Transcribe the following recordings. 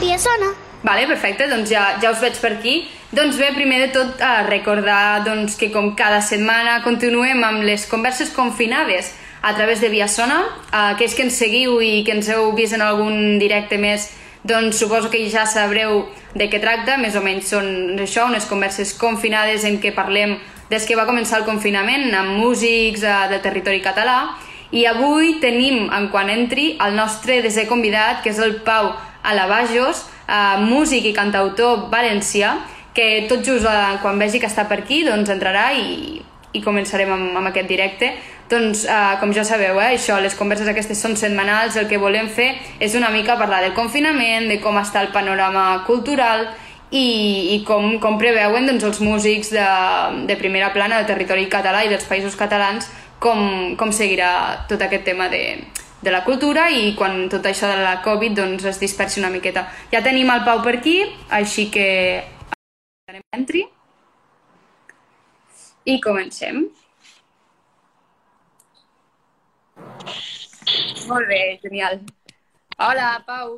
Via sona. Vale, perfecte, doncs ja, ja us veig per aquí. Doncs bé, primer de tot, a recordar doncs, que com cada setmana continuem amb les converses confinades a través de Via Sona. Aquells que ens seguiu i que ens heu vist en algun directe més, doncs suposo que ja sabreu de què tracta. Més o menys són això, unes converses confinades en què parlem des que va començar el confinament amb músics eh, de territori català. I avui tenim, en quan entri, el nostre desè convidat, que és el Pau Alabajos, eh, músic i cantautor valencià, que tot just eh, quan vegi que està per aquí doncs entrarà i, i començarem amb, amb aquest directe. Doncs, eh, com ja sabeu, eh, això, les converses aquestes són setmanals, el que volem fer és una mica parlar del confinament, de com està el panorama cultural i, i com, com preveuen doncs, els músics de, de primera plana del territori català i dels països catalans com, com seguirà tot aquest tema de, de la cultura i quan tot això de la Covid doncs, es dispersi una miqueta. Ja tenim el Pau per aquí, així que anem entri i comencem. Molt bé, genial. Hola, Pau.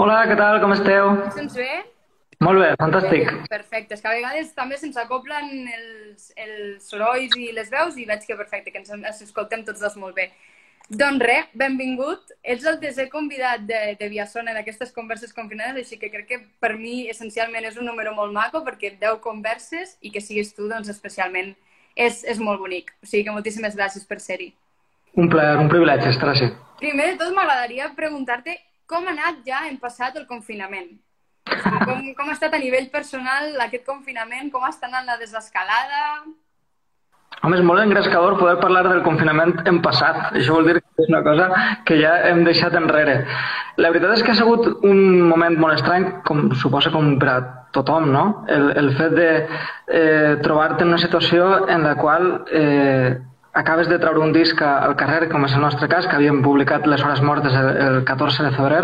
Hola, què tal? Com esteu? Sents bé? Molt bé, fantàstic. Perfecte, és que a vegades també se'ns acoplen els, els sorolls i les veus i veig que perfecte, que ens, ens escoltem tots dos molt bé. Doncs res, benvingut. Ets el tercer convidat de, de Viasona en aquestes converses confinades, així que crec que per mi essencialment és un número molt maco perquè 10 converses i que siguis tu, doncs especialment és, és molt bonic. O sigui que moltíssimes gràcies per ser-hi. Un plaer, un privilegi estar així. Primer de tot m'agradaria preguntar-te com ha anat ja en passat el confinament. Com, com ha estat a nivell personal aquest confinament? Com està anant la desescalada? Home, és molt engrescador poder parlar del confinament en passat. Això vol dir que és una cosa que ja hem deixat enrere. La veritat és que ha sigut un moment molt estrany, com suposa com per a tothom, no? El, el fet de eh, trobar-te en una situació en la qual eh, acabes de treure un disc al carrer, com és el nostre cas, que havíem publicat Les Hores Mortes el, el 14 de febrer,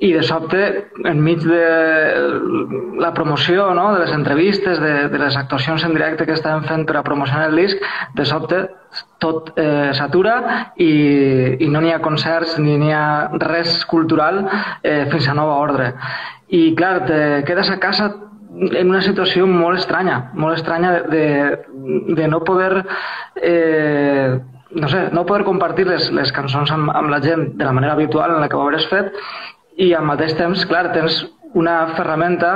i de sobte, enmig de la promoció, no?, de les entrevistes, de, de les actuacions en directe que estàvem fent per a promocionar el disc, de sobte tot eh, s'atura i, i no n'hi ha concerts ni n'hi ha res cultural eh, fins a nova ordre. I clar, te quedes a casa en una situació molt estranya, molt estranya de, de, de no poder eh, no sé, no poder compartir les, les cançons amb, amb la gent de la manera habitual en la que ho hauràs fet i al mateix temps, clar, tens una ferramenta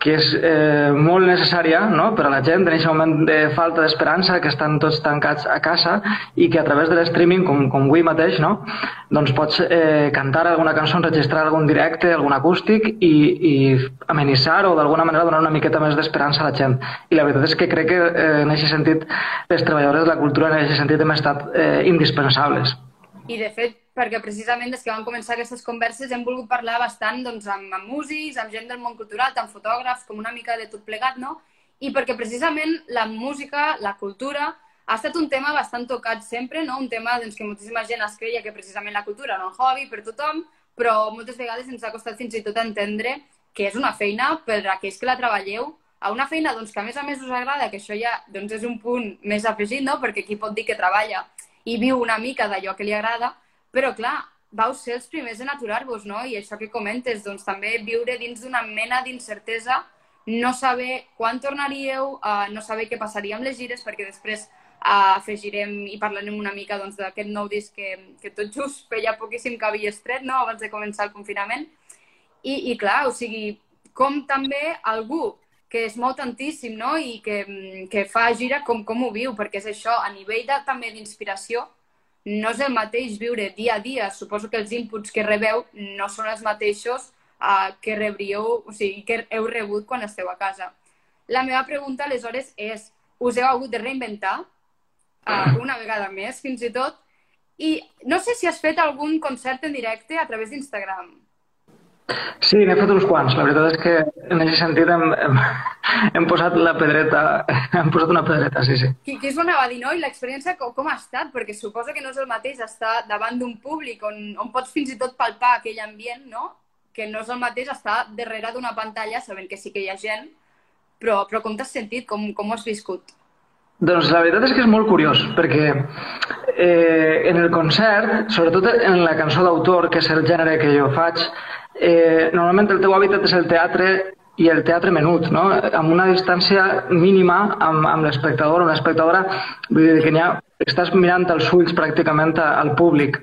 que és eh, molt necessària no? per a la gent en aquest moment de falta d'esperança, que estan tots tancats a casa i que a través de l'streaming, com, com avui mateix, no? doncs pots eh, cantar alguna cançó, enregistrar algun directe, algun acústic i, i amenitzar o d'alguna manera donar una miqueta més d'esperança a la gent. I la veritat és que crec que eh, en aquest sentit les treballadores de la cultura en aquest sentit hem estat eh, indispensables. I de fet, perquè precisament des que van començar aquestes converses hem volgut parlar bastant doncs, amb, amb músics, amb gent del món cultural, tant fotògrafs com una mica de tot plegat, no? I perquè precisament la música, la cultura, ha estat un tema bastant tocat sempre, no? Un tema doncs, que moltíssima gent es creia que precisament la cultura era un hobby per tothom, però moltes vegades ens ha costat fins i tot entendre que és una feina per a aquells que la treballeu, a una feina doncs, que a més a més us agrada, que això ja doncs, és un punt més afegit, no? perquè qui pot dir que treballa i viu una mica d'allò que li agrada, però clar, vau ser els primers en aturar-vos, no? I això que comentes, doncs també viure dins d'una mena d'incertesa, no saber quan tornaríeu, uh, no saber què passaria amb les gires, perquè després uh, afegirem i parlarem una mica doncs, d'aquest doncs, nou disc que, que tot just feia poquíssim que havia estret, no?, abans de començar el confinament. I, i clar, o sigui, com també algú que es mou tantíssim no? i que, que fa gira com, com ho viu, perquè és això, a nivell de, també d'inspiració, no és el mateix viure dia a dia. Suposo que els inputs que rebeu no són els mateixos uh, que rebríeu, o sigui, que heu rebut quan esteu a casa. La meva pregunta, aleshores, és us heu hagut de reinventar uh, una vegada més, fins i tot, i no sé si has fet algun concert en directe a través d'Instagram. Sí, n'he fet uns quants. La veritat és que en aquest sentit hem, hem, hem posat la pedreta, hem posat una pedreta, sí, sí. Qui, qui és ho anava a dir, no? I l'experiència com, com ha estat? Perquè suposo que no és el mateix estar davant d'un públic on, on pots fins i tot palpar aquell ambient, no? Que no és el mateix estar darrere d'una pantalla sabent que sí que hi ha gent, però, però com t'has sentit? Com, com ho has viscut? Doncs la veritat és que és molt curiós, perquè eh, en el concert, sobretot en la cançó d'autor, que és el gènere que jo faig, eh, normalment el teu hàbitat és el teatre i el teatre menut, no? amb una distància mínima amb, amb l'espectador o l'espectadora, vull dir que ha, estàs mirant els ulls pràcticament al públic.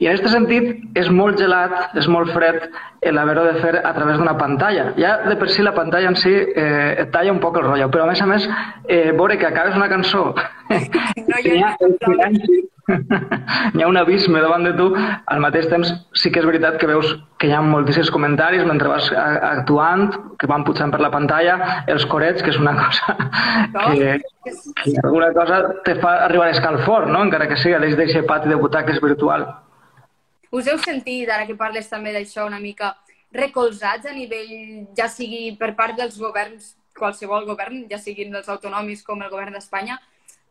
I en aquest sentit és molt gelat, és molt fred l'haver-ho de fer a través d'una pantalla. Ja de per si la pantalla en si eh, et talla un poc el rotllo, però a més a més, eh, veure que acabes una cançó no hi ha, hi ha un abisme davant de tu, al mateix temps sí que és veritat que veus que hi ha moltíssims comentaris mentre vas actuant, que van pujant per la pantalla, els corets, que és una cosa que, que alguna cosa te fa arribar a escalfor, no? encara que sigui a l'eix d'aquest pati de butaques virtual. Us heu sentit, ara que parles també d'això una mica, recolzats a nivell, ja sigui per part dels governs, qualsevol govern, ja siguin els autonòmics com el govern d'Espanya,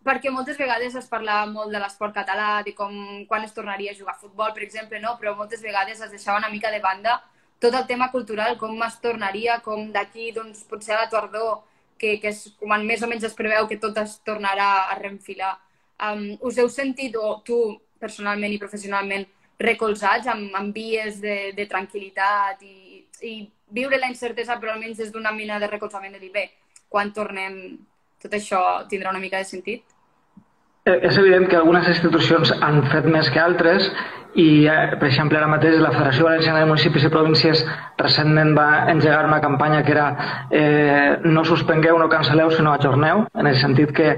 perquè moltes vegades es parlava molt de l'esport català, de com quan es tornaria a jugar a futbol, per exemple, no? però moltes vegades es deixava una mica de banda tot el tema cultural, com es tornaria, com d'aquí, doncs, potser a la tardor, que, que és quan més o menys es preveu que tot es tornarà a reenfilar. Um, us heu sentit, o tu personalment i professionalment, recolzats amb, amb vies de, de tranquil·litat i, i viure la incertesa però almenys des d'una mina de recolzament de dir, bé, quan tornem tot això tindrà una mica de sentit? Eh, és evident que algunes institucions han fet més que altres i, eh, per exemple, ara mateix la Federació Valenciana de Municipis i Províncies recentment va engegar una campanya que era eh, no suspengueu, no cancel·leu, sinó ajorneu, en el sentit que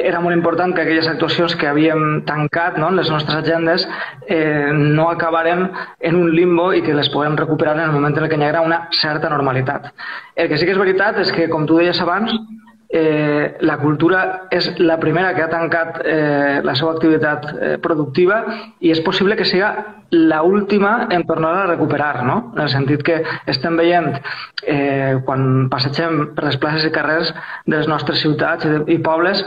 era molt important que aquelles actuacions que havíem tancat no, en les nostres agendes eh, no acabaren en un limbo i que les podem recuperar en el moment en què hi haurà una certa normalitat. El que sí que és veritat és que, com tu deies abans, eh, la cultura és la primera que ha tancat eh, la seva activitat eh, productiva i és possible que sigui la última en tornar a recuperar, no? en el sentit que estem veient eh, quan passegem per les places i carrers de les nostres ciutats i, i pobles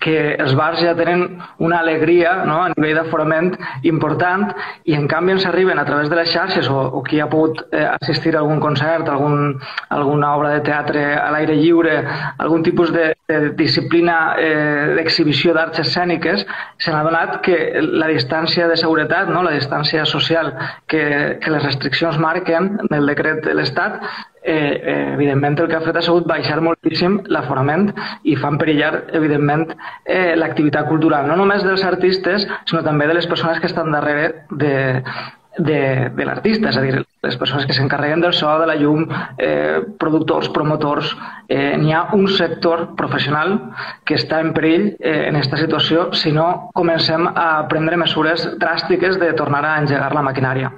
que els bars ja tenen una alegria no? a nivell d'aforament important i en canvi ens arriben a través de les xarxes o, o qui ha pogut eh, assistir a algun concert, algun, alguna obra de teatre a l'aire lliure, algun tipus de, de disciplina eh, d'exhibició d'arts escèniques, se n'ha donat que la distància de seguretat, no? la distància social que, que les restriccions marquen en el decret de l'Estat eh, eh, evidentment el que ha fet ha sigut baixar moltíssim l'aforament i fan perillar, evidentment, eh, l'activitat cultural, no només dels artistes, sinó també de les persones que estan darrere de, de, de l'artista, és a dir, les persones que s'encarreguen del so, de la llum, eh, productors, promotors, eh, n'hi ha un sector professional que està en perill eh, en aquesta situació si no comencem a prendre mesures dràstiques de tornar a engegar la maquinària.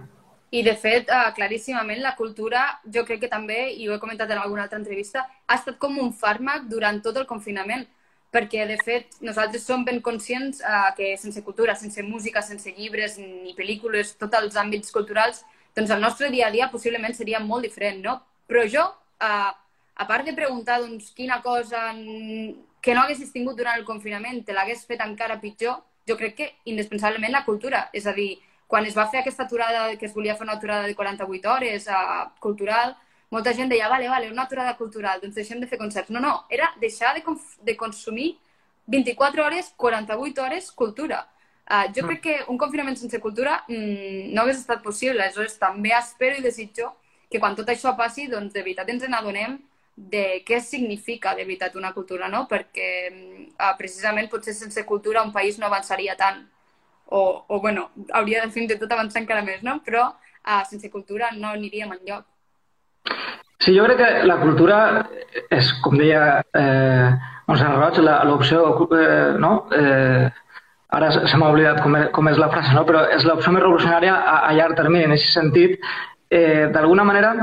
I, de fet, uh, claríssimament, la cultura, jo crec que també, i ho he comentat en alguna altra entrevista, ha estat com un fàrmac durant tot el confinament, perquè, de fet, nosaltres som ben conscients uh, que sense cultura, sense música, sense llibres ni pel·lícules, tots els àmbits culturals, doncs el nostre dia a dia possiblement seria molt diferent, no? Però jo, uh, a part de preguntar doncs, quina cosa que no haguessis tingut durant el confinament te l'hagués fet encara pitjor, jo crec que indispensablement la cultura. És a dir, quan es va fer aquesta aturada, que es volia fer una aturada de 48 hores a cultural, molta gent deia, vale, vale, una aturada cultural, doncs deixem de fer concerts. No, no, era deixar de, de consumir 24 hores, 48 hores cultura. Uh, jo mm. crec que un confinament sense cultura mm, no hagués estat possible. Aleshores, també espero i desitjo que quan tot això passi, doncs de veritat ens n'adonem de què significa de veritat una cultura, no? Perquè uh, precisament potser sense cultura un país no avançaria tant o, o bueno, hauria de fins i tot avançar encara més, no? Però uh, sense cultura no aniríem enlloc. Sí, jo crec que la cultura és, com deia eh, Montserrat Roig, l'opció, eh, no? Eh, ara se m'ha oblidat com, com és la frase, no? però és l'opció més revolucionària a, a llarg termini. En aquest sentit, eh, d'alguna manera,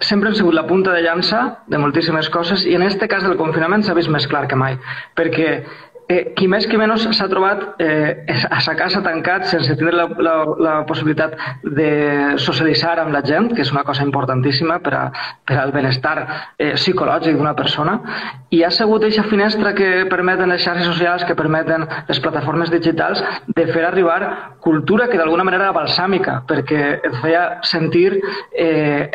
sempre hem sigut la punta de llança de moltíssimes coses i en aquest cas del confinament s'ha vist més clar que mai, perquè eh, qui més qui menys s'ha trobat eh, a sa casa tancat sense tenir la, la, la possibilitat de socialitzar amb la gent, que és una cosa importantíssima per, a, per al benestar eh, psicològic d'una persona, i ha sigut aquesta finestra que permeten les xarxes socials, que permeten les plataformes digitals, de fer arribar cultura que d'alguna manera era balsàmica, perquè et feia sentir eh,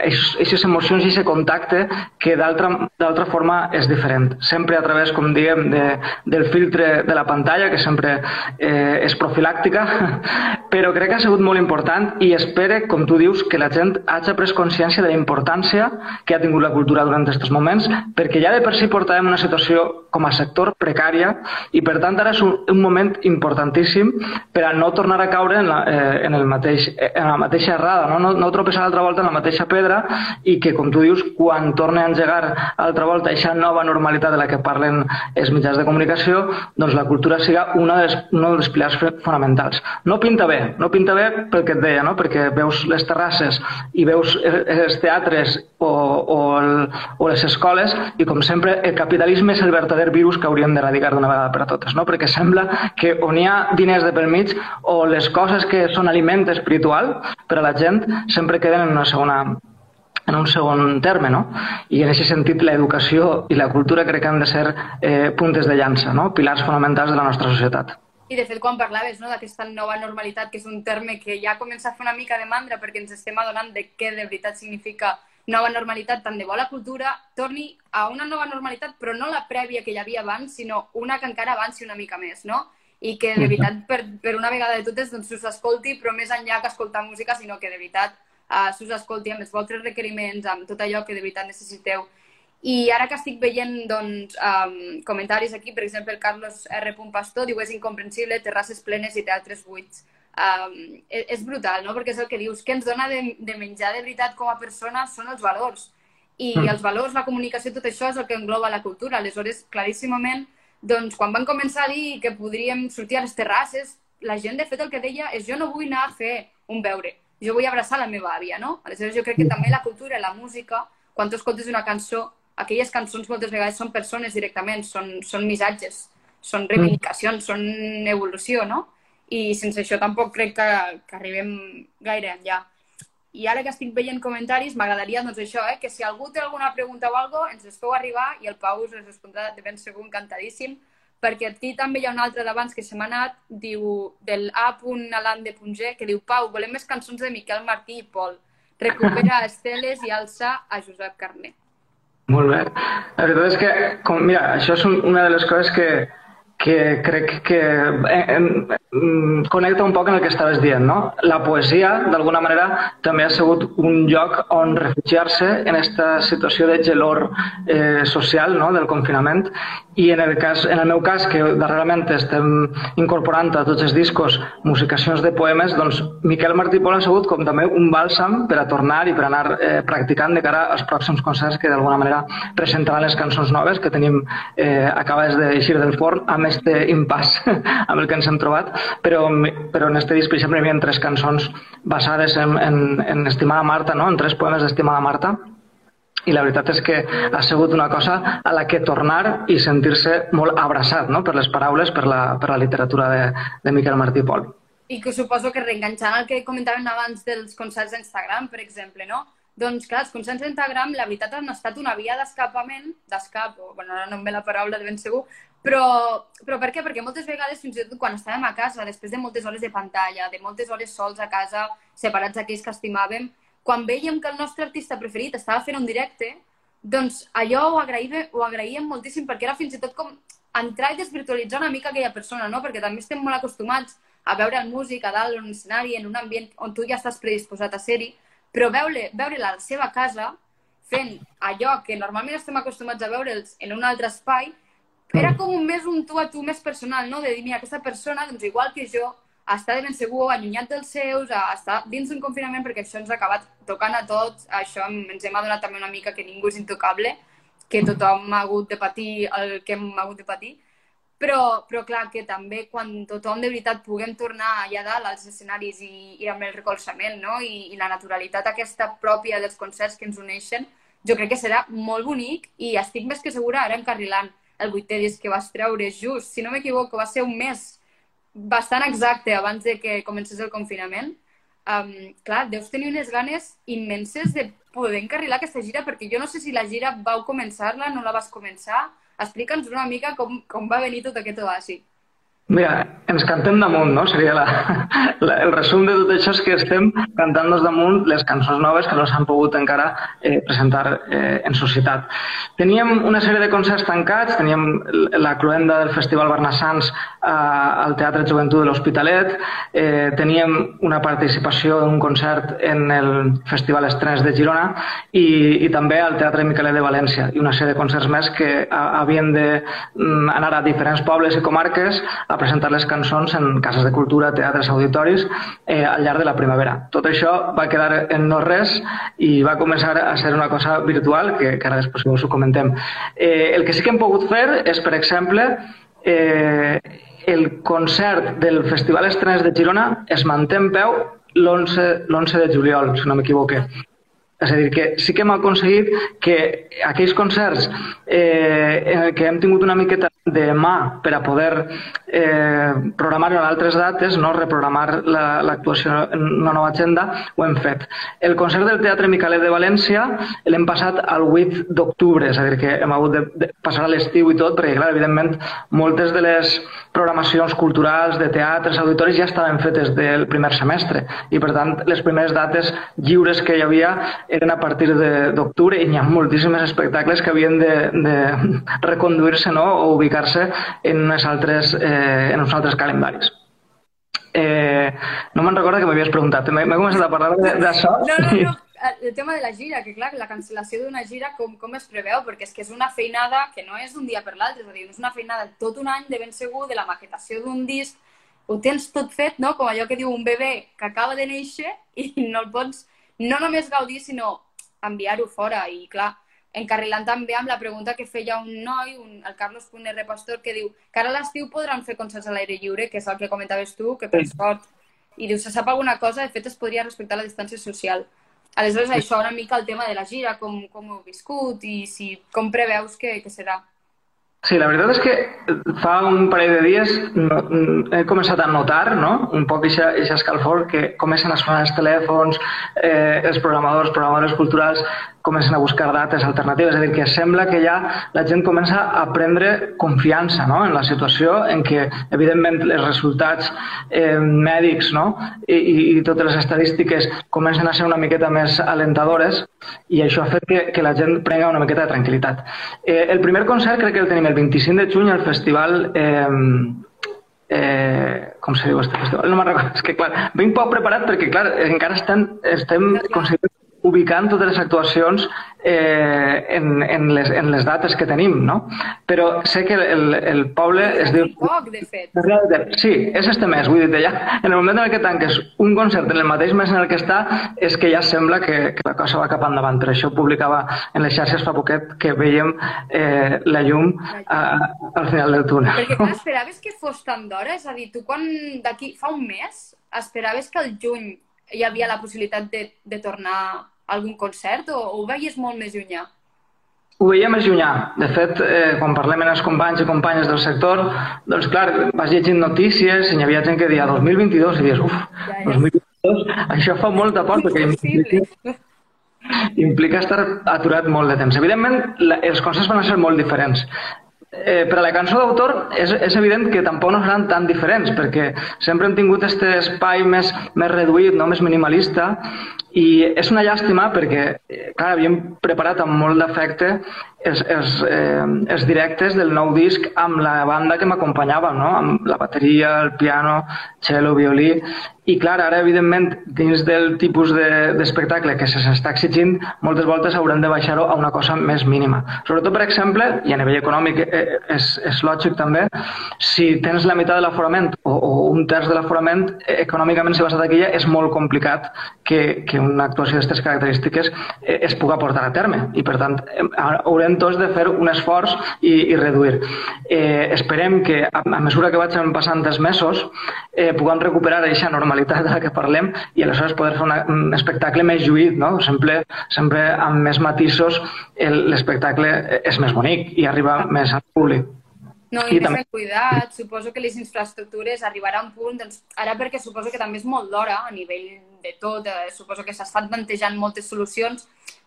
emocions i aquest contacte que d'altra forma és diferent. Sempre a través, com diem, de, del filtre de, de la pantalla, que sempre eh, és profilàctica, però crec que ha sigut molt important i espere, com tu dius, que la gent hagi pres consciència de la importància que ha tingut la cultura durant aquests moments, perquè ja de per si portàvem una situació com a sector precària i per tant ara és un, un moment importantíssim per a no tornar a caure en la, eh, en el mateix, en la mateixa errada, no, no, no tropeçar altra volta en la mateixa pedra i que, com tu dius, quan torni a engegar altra volta aquesta nova normalitat de la que parlen els mitjans de comunicació, doncs la cultura siga una dels, un dels pilars fonamentals. No pinta bé, no pinta bé pel que et deia, no? perquè veus les terrasses i veus els teatres o, o, el, o les escoles i, com sempre, el capitalisme és el verdader virus que hauríem d'eradicar d'una vegada per a totes, no? perquè sembla que on hi ha diners de pel mig o les coses que són aliment espiritual per a la gent sempre queden en una segona en un segon terme, no? I en aquest sentit l'educació i la cultura crec que han de ser eh, puntes de llança, no? Pilars fonamentals de la nostra societat. I de fet, quan parlaves no, d'aquesta nova normalitat, que és un terme que ja comença a fer una mica de mandra perquè ens estem adonant de què de veritat significa nova normalitat, tant de bo la cultura torni a una nova normalitat, però no la prèvia que hi havia abans, sinó una que encara avanci una mica més, no? I que de veritat, per, per una vegada de totes, doncs, us escolti, però més enllà que escoltar música, sinó que de veritat uh, s'us escolti amb els vostres requeriments, amb tot allò que de veritat necessiteu. I ara que estic veient doncs, um, comentaris aquí, per exemple, el Carlos R. Pastor diu és incomprensible, terrasses plenes i teatres buits um, és, és brutal, no? Perquè és el que dius, que ens dona de, de menjar de veritat com a persona són els valors. I mm. els valors, la comunicació, tot això és el que engloba la cultura. Aleshores, claríssimament, doncs, quan van començar a dir que podríem sortir a les terrasses, la gent, de fet, el que deia és jo no vull anar a fer un beure, jo vull abraçar la meva àvia, no? Aleshores, jo crec que també la cultura la música, quan tu escoltes una cançó, aquelles cançons moltes vegades són persones directament, són, són missatges, són reivindicacions, són evolució, no? i sense això tampoc crec que, que arribem gaire enllà. I ara que estic veient comentaris, m'agradaria doncs això, eh, que si algú té alguna pregunta o alguna ens les feu arribar i el Pau us les respondrà de ben segur encantadíssim, perquè aquí també hi ha un altre d'abans que se m'ha anat, diu del A.alande.g, que diu Pau, volem més cançons de Miquel Martí i Pol. Recupera Esteles i alça a Josep Carné. Molt bé. La veritat és que, com, mira, això és una de les coses que, que crec que eh, eh, connecta un poc en el que estaves dient. No? La poesia, d'alguna manera, també ha sigut un lloc on refugiar-se en aquesta situació de gelor eh, social no? del confinament i en el, cas, en el meu cas, que darrerament estem incorporant a tots els discos musicacions de poemes, doncs Miquel Martí Pol ha sigut com també un bàlsam per a tornar i per anar eh, practicant de cara als pròxims concerts que d'alguna manera presentaran les cançons noves que tenim eh, acabades d'eixir del forn amb amb este impàs amb el que ens hem trobat, però, però en este disc, per exemple, hi havia tres cançons basades en, en, en Estimada Marta, no? en tres poemes d'Estimada Marta, i la veritat és que ha sigut una cosa a la que tornar i sentir-se molt abraçat no? per les paraules, per la, per la literatura de, de Miquel Martí i Pol. I que suposo que reenganxant el que comentàvem abans dels concerts d'Instagram, per exemple, no? Doncs clar, els concerts d'Instagram, la veritat, han estat una via d'escapament, d'escap, bueno, ara no em ve la paraula de ben segur, però, però per què? Perquè moltes vegades, fins i tot quan estàvem a casa, després de moltes hores de pantalla, de moltes hores sols a casa, separats d'aquells que estimàvem, quan veiem que el nostre artista preferit estava fent un directe, doncs allò ho agraïm, ho agraïem moltíssim perquè era fins i tot com entrar i desvirtualitzar una mica aquella persona, no? Perquè també estem molt acostumats a veure el músic a dalt en un escenari, en un ambient on tu ja estàs predisposat a ser-hi, però veure-la veure a la seva casa fent allò que normalment estem acostumats a veure'ls en un altre espai, era com un més un tu a tu més personal, no? De dir, mira, aquesta persona, doncs igual que jo, està de ben segur allunyat dels seus, està dins d'un confinament, perquè això ens ha acabat tocant a tots, això ens hem adonat també una mica que ningú és intocable, que tothom ha hagut de patir el que hem hagut de patir, però, però clar, que també quan tothom de veritat puguem tornar allà dalt als escenaris i, i amb el recolzament no? I, i la naturalitat aquesta pròpia dels concerts que ens uneixen, jo crec que serà molt bonic i estic més que segura ara encarrilant el vuitè disc que vas treure just, si no m'equivoco, va ser un mes bastant exacte abans de que comencés el confinament. Um, clar, deus tenir unes ganes immenses de poder encarrilar aquesta gira, perquè jo no sé si la gira vau començar-la, no la vas començar. Explica'ns una mica com, com va venir tot aquest oasi. Mira, ens cantem damunt, no? Seria la, la, el resum de tot això és que estem cantant-nos damunt les cançons noves que no s'han pogut encara eh, presentar eh, en societat. Teníem una sèrie de concerts tancats, teníem la cloenda del Festival Barnassans eh, al Teatre Joventut de l'Hospitalet, eh, teníem una participació en un concert en el Festival Estrenes de Girona i, i també al Teatre Miquelet de València i una sèrie de concerts més que a, havien d'anar mm, a diferents pobles i comarques a a presentar les cançons en cases de cultura, teatres, auditoris eh, al llarg de la primavera. Tot això va quedar en no res i va començar a ser una cosa virtual, que, que ara després us ho comentem. Eh, el que sí que hem pogut fer és, per exemple, eh, el concert del Festival Estrenes de Girona es manté en peu l'11 de juliol, si no m'equivoque. És a dir, que sí que hem aconseguit que aquells concerts eh, que hem tingut una miqueta de mà per a poder eh, programar en altres dates, no reprogramar l'actuació la, en una nova agenda, ho hem fet. El concert del Teatre Micalet de València l'hem passat al 8 d'octubre, és a dir, que hem hagut de, de passar a l'estiu i tot, perquè, clar, evidentment, moltes de les programacions culturals, de teatres, auditoris, ja estaven fetes del primer semestre i, per tant, les primeres dates lliures que hi havia eren a partir d'octubre i hi ha moltíssimes espectacles que havien de, de reconduir-se no? o ubicar-se en, unes altres, eh, en uns altres calendaris. Eh, no me'n recorda que m'havies preguntat. M'he començat a parlar d'això. No, no, no. El tema de la gira, que clar, la cancel·lació d'una gira, com, com es preveu? Perquè és que és una feinada que no és d'un dia per l'altre, és a dir, és una feinada tot un any de ben segur, de la maquetació d'un disc, ho tens tot fet, no? Com allò que diu un bebè que acaba de néixer i no el pots no només gaudir, sinó enviar-ho fora. I clar, encarrilant també amb la pregunta que feia un noi, un, el Carlos Puner Pastor, que diu que ara a l'estiu podran fer concerts a l'aire lliure, que és el que comentaves tu, que per sort, i diu, se sap alguna cosa, de fet es podria respectar la distància social. Aleshores, això una mica el tema de la gira, com, com heu viscut i si, com preveus que, que serà. Sí, la veritat és que fa un parell de dies no, he començat a notar no? un poc aquest escalfor que comencen a sonar els telèfons, eh, els programadors, programadores culturals comencen a buscar dates alternatives, és a dir, que sembla que ja la gent comença a prendre confiança no? en la situació en què, evidentment, els resultats eh, mèdics no? I, i totes les estadístiques comencen a ser una miqueta més alentadores i això ha fet que, que la gent prenga una miqueta de tranquil·litat. Eh, el primer concert crec que el tenim el 25 de juny al festival eh, eh, com se diu este festival? No me'n recordo, és que clar, vinc poc preparat perquè clar, encara estem, estem considerant ubicant totes les actuacions eh, en, en, les, en les dates que tenim, no? Però sé que el, el poble es diu... Poc, de fet. Sí, és este mes, vull dir, ja, en el moment en què tanques un concert en el mateix mes en el que està, és que ja sembla que, que la cosa va cap endavant. Per això publicava en les xarxes fa poquet que veiem eh, la llum a, al final del túnel. Perquè clar, esperaves que fos tan d'hora? És a dir, tu quan d'aquí fa un mes esperaves que al juny hi havia la possibilitat de, de tornar algun concert o, o ho veies molt més llunyà? Ho veia més llunyà. De fet, eh, quan parlem amb els companys i companyes del sector, doncs clar, vas llegint notícies i hi havia gent que deia 2022 i dius, uf, ja, ja. 2022, això fa molta por perquè implica, implica estar aturat molt de temps. Evidentment, la, els concerts van ser molt diferents. Eh, per a la cançó d'autor és, és evident que tampoc no seran tan diferents perquè sempre hem tingut aquest espai més, més reduït, no? més minimalista i és una llàstima perquè, eh, clar, havíem preparat amb molt d'afecte els, els, eh, els directes del nou disc amb la banda que m'acompanyava, no? amb la bateria, el piano, cello, violí, i clar, ara, evidentment, dins del tipus d'espectacle de, que se s'està exigint, moltes voltes haurem de baixar-ho a una cosa més mínima. Sobretot, per exemple, i a nivell econòmic eh, és, és lògic també, si tens la meitat de l'aforament o, o un terç de l'aforament, eh, econòmicament, si vas a taquilla, és molt complicat que, que una actuació d'aquestes característiques eh, es puga portar a terme. I, per tant, haurem tots de fer un esforç i, i reduir. Eh, esperem que, a, a mesura que vagin passant els mesos, eh, puguem recuperar aquesta normalitat normalitat de la que parlem i aleshores poder fer una, un espectacle més lluït, no? Sempre, sempre amb més matisos l'espectacle és més bonic i arriba més al públic. No, i, I més també... cuidat, suposo que les infraestructures arribaran a un punt, doncs, ara perquè suposo que també és molt d'hora a nivell de tot, eh, suposo que s'estan plantejant moltes solucions,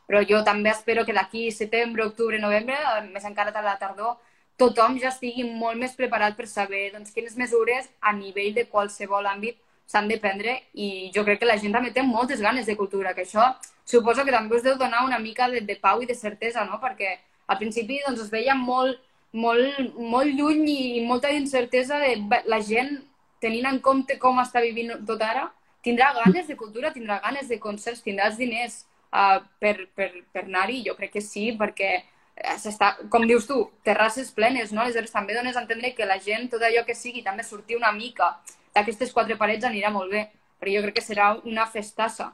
però jo també espero que d'aquí setembre, octubre, novembre, més encara a la tardor, tothom ja estigui molt més preparat per saber doncs, quines mesures a nivell de qualsevol àmbit s'han de prendre i jo crec que la gent també té moltes ganes de cultura, que això suposo que també us deu donar una mica de, de pau i de certesa, no? Perquè al principi doncs, es veia molt, molt, molt lluny i molta incertesa de la gent tenint en compte com està vivint tot ara, tindrà ganes de cultura, tindrà ganes de concerts, tindrà els diners uh, per, per, per anar-hi? Jo crec que sí, perquè eh, s'està, com dius tu, terrasses plenes, no? Aleshores també dones a entendre que la gent, tot allò que sigui, també sortir una mica d'aquestes quatre parets anirà molt bé, perquè jo crec que serà una festassa.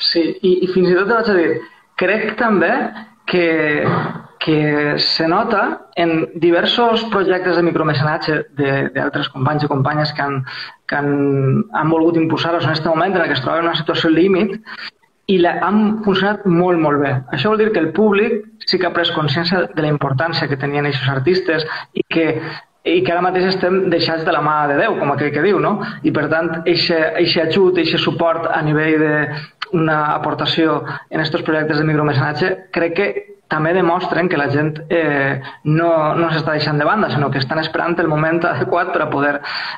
Sí, i, i fins i tot vaig a dir, crec també que, que se nota en diversos projectes de micromecenatge d'altres companys i companyes que han, que han, han volgut impulsar-los en aquest moment en què es troben en una situació límit i la, han funcionat molt, molt bé. Això vol dir que el públic sí que ha pres consciència de la importància que tenien aquests artistes i que i que ara mateix estem deixats de la mà de Déu, com aquell que diu, no? I per tant, aquest ajut, aquest suport a nivell d'una aportació en aquests projectes de micromecenatge, crec que també demostren que la gent eh, no, no s'està deixant de banda, sinó que estan esperant el moment adequat per a poder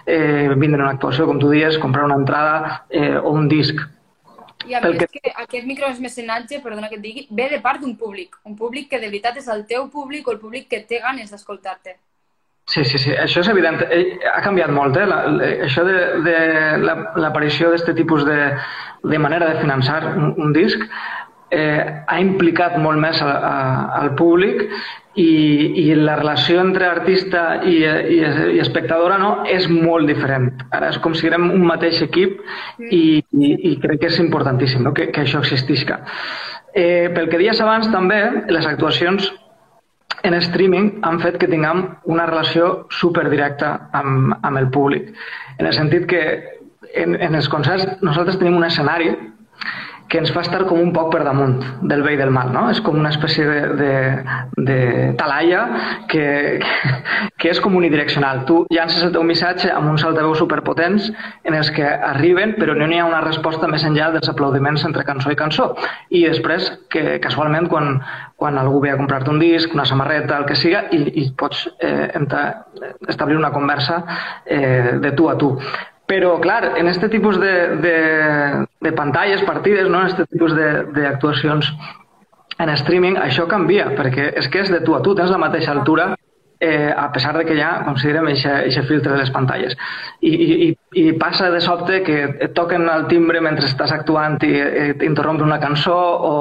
eh, vindre una actuació, com tu dies, comprar una entrada eh, o un disc. I a més que... que aquest micromecenatge, perdona que et digui, ve de part d'un públic, un públic que de veritat és el teu públic o el públic que té ganes d'escoltar-te. Sí, sí, sí, això és evident. Eh, ha canviat molt, eh? La, la, això de, de l'aparició d'aquest tipus de, de manera de finançar un, un disc eh, ha implicat molt més a, a, al públic i, i la relació entre artista i, i, i espectadora no, és molt diferent. Ara és com si érem un mateix equip i, i, i crec que és importantíssim no? que, que això existisca. Eh, pel que dies abans també, les actuacions en streaming han fet que tinguem una relació superdirecta amb, amb el públic. En el sentit que en, en els concerts nosaltres tenim un escenari que ens fa estar com un poc per damunt del bé i del mal, no? És com una espècie de, de, de talaia que, que és com unidireccional. Tu llances el teu missatge amb uns altaveus superpotents en els que arriben, però no n'hi ha una resposta més enllà dels aplaudiments entre cançó i cançó. I després, que casualment, quan, quan algú ve a comprar-te un disc, una samarreta, el que siga, i, i pots eh, entrar, establir una conversa eh, de tu a tu. Però, clar, en aquest tipus de, de, de pantalles, partides, no? en aquest tipus d'actuacions en streaming, això canvia, perquè és que és de tu a tu, tens la mateixa altura eh, a pesar de que ja considerem aquest filtre de les pantalles. I, i, I passa de sobte que et toquen el timbre mentre estàs actuant i t'interromps una cançó o,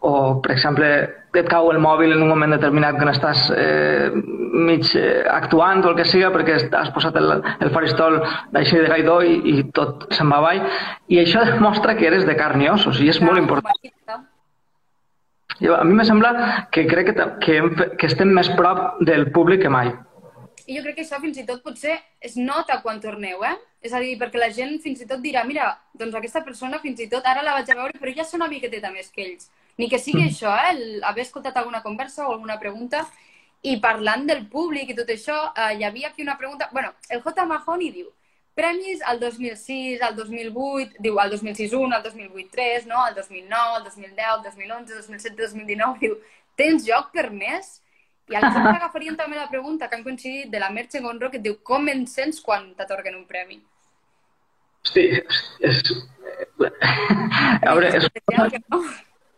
o, per exemple, et cau el mòbil en un moment determinat que estàs eh, mig eh, actuant o el que siga perquè has posat el, el faristol d'així de gaidó i, i tot se'n va avall i això demostra que eres de carn i ossos i és molt important. Jo, a mi me sembla que crec que, que, que estem més prop del públic que mai. I jo crec que això fins i tot potser es nota quan torneu, eh? És a dir, perquè la gent fins i tot dirà, mira, doncs aquesta persona fins i tot ara la vaig a veure, però ja és una miqueteta més que ells. Ni que sigui mm. això, eh? El, haver escoltat alguna conversa o alguna pregunta. I parlant del públic i tot això, eh, hi havia aquí una pregunta... bueno, el J. Mahoney diu, premis al 2006, al 2008, diu al 2006 1, al 2008 3, no? al 2009, al 2010, al 2011, 2007, 2019, diu, tens joc per més? I aleshores agafarien també la pregunta que han coincidit de la Merche Gonro que et diu com en sents quan t'atorguen un premi? Hosti, és... A veure, és...